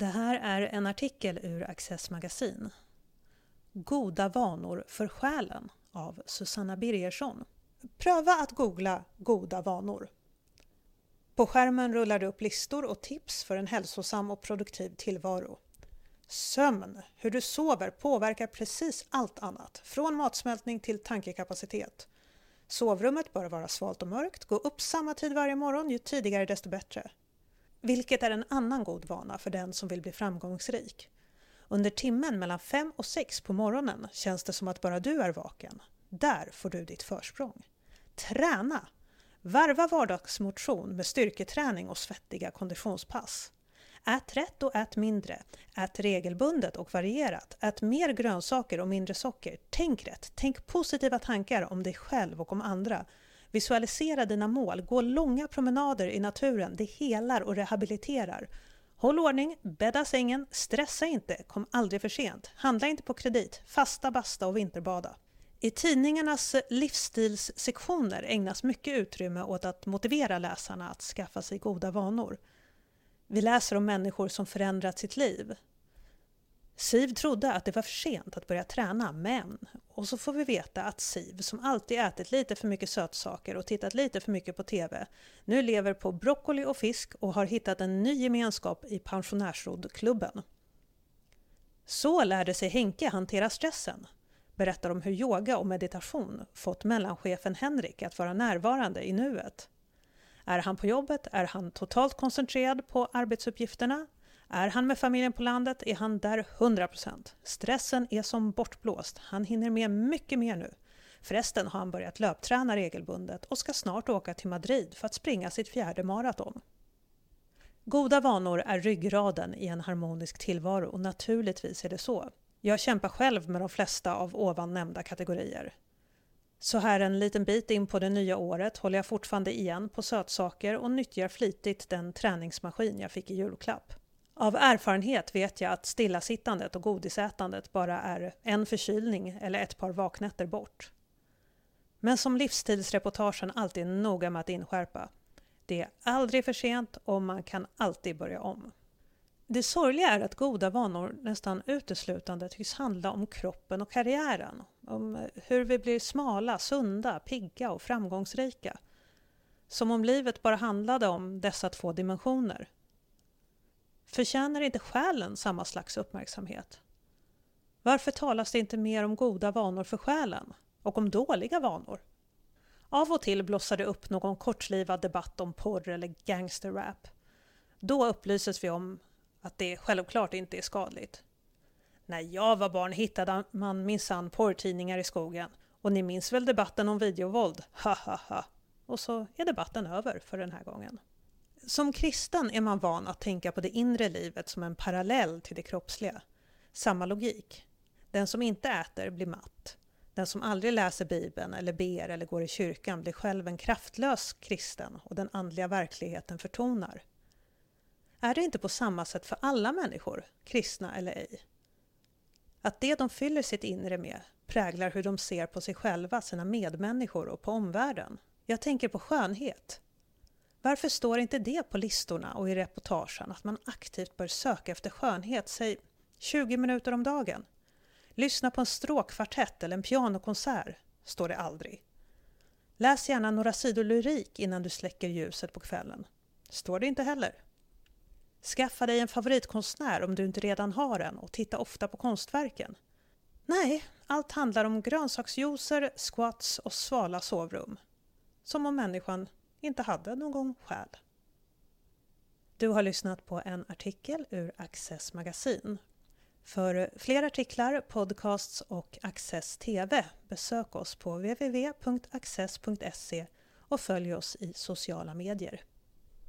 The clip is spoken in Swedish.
Det här är en artikel ur Access Magasin. Goda vanor för själen av Susanna Birgersson. Pröva att googla goda vanor. På skärmen rullar det upp listor och tips för en hälsosam och produktiv tillvaro. Sömn, hur du sover, påverkar precis allt annat, från matsmältning till tankekapacitet. Sovrummet bör vara svalt och mörkt, gå upp samma tid varje morgon, ju tidigare desto bättre. Vilket är en annan god vana för den som vill bli framgångsrik. Under timmen mellan fem och sex på morgonen känns det som att bara du är vaken. Där får du ditt försprång. Träna! Varva vardagsmotion med styrketräning och svettiga konditionspass. Ät rätt och ät mindre. Ät regelbundet och varierat. Ät mer grönsaker och mindre socker. Tänk rätt. Tänk positiva tankar om dig själv och om andra. Visualisera dina mål. Gå långa promenader i naturen. Det helar och rehabiliterar. Håll ordning, bädda sängen, stressa inte, kom aldrig för sent. Handla inte på kredit, fasta, basta och vinterbada. I tidningarnas livsstilssektioner ägnas mycket utrymme åt att motivera läsarna att skaffa sig goda vanor. Vi läser om människor som förändrat sitt liv. Siv trodde att det var för sent att börja träna, men... Och så får vi veta att Siv, som alltid ätit lite för mycket sötsaker och tittat lite för mycket på TV, nu lever på broccoli och fisk och har hittat en ny gemenskap i pensionärsroddklubben. Så lärde sig Henke hantera stressen, berättar om hur yoga och meditation fått mellanchefen Henrik att vara närvarande i nuet. Är han på jobbet är han totalt koncentrerad på arbetsuppgifterna. Är han med familjen på landet är han där 100%. Stressen är som bortblåst. Han hinner med mycket mer nu. Förresten har han börjat löpträna regelbundet och ska snart åka till Madrid för att springa sitt fjärde maraton. Goda vanor är ryggraden i en harmonisk tillvaro och naturligtvis är det så. Jag kämpar själv med de flesta av ovan nämnda kategorier. Så här en liten bit in på det nya året håller jag fortfarande igen på sötsaker och nyttjar flitigt den träningsmaskin jag fick i julklapp. Av erfarenhet vet jag att stillasittandet och godisätandet bara är en förkylning eller ett par vaknätter bort. Men som livsstilsreportagen alltid är noga med att inskärpa, det är aldrig för sent och man kan alltid börja om. Det sorgliga är att goda vanor nästan uteslutande tycks handla om kroppen och karriären. Om hur vi blir smala, sunda, pigga och framgångsrika. Som om livet bara handlade om dessa två dimensioner. Förtjänar inte själen samma slags uppmärksamhet? Varför talas det inte mer om goda vanor för själen? Och om dåliga vanor? Av och till blossar det upp någon kortlivad debatt om porr eller gangsterrap. Då upplyses vi om att det självklart inte är skadligt. När jag var barn hittade man minsann porrtidningar i skogen. Och ni minns väl debatten om videovåld? Ha ha ha! Och så är debatten över för den här gången. Som kristen är man van att tänka på det inre livet som en parallell till det kroppsliga. Samma logik. Den som inte äter blir matt. Den som aldrig läser Bibeln eller ber eller går i kyrkan blir själv en kraftlös kristen och den andliga verkligheten förtonar. Är det inte på samma sätt för alla människor, kristna eller ej? Att det de fyller sitt inre med präglar hur de ser på sig själva, sina medmänniskor och på omvärlden. Jag tänker på skönhet. Varför står inte det på listorna och i reportagen att man aktivt bör söka efter skönhet, säg 20 minuter om dagen? Lyssna på en stråkkvartett eller en pianokonsert, står det aldrig. Läs gärna några sidor lyrik innan du släcker ljuset på kvällen. Står det inte heller. Skaffa dig en favoritkonstnär om du inte redan har en och titta ofta på konstverken. Nej, allt handlar om grönsaksjuicer, squats och svala sovrum. Som om människan inte hade någon själ. Du har lyssnat på en artikel ur Access magasin. För fler artiklar, podcasts och Access TV besök oss på www.access.se och följ oss i sociala medier.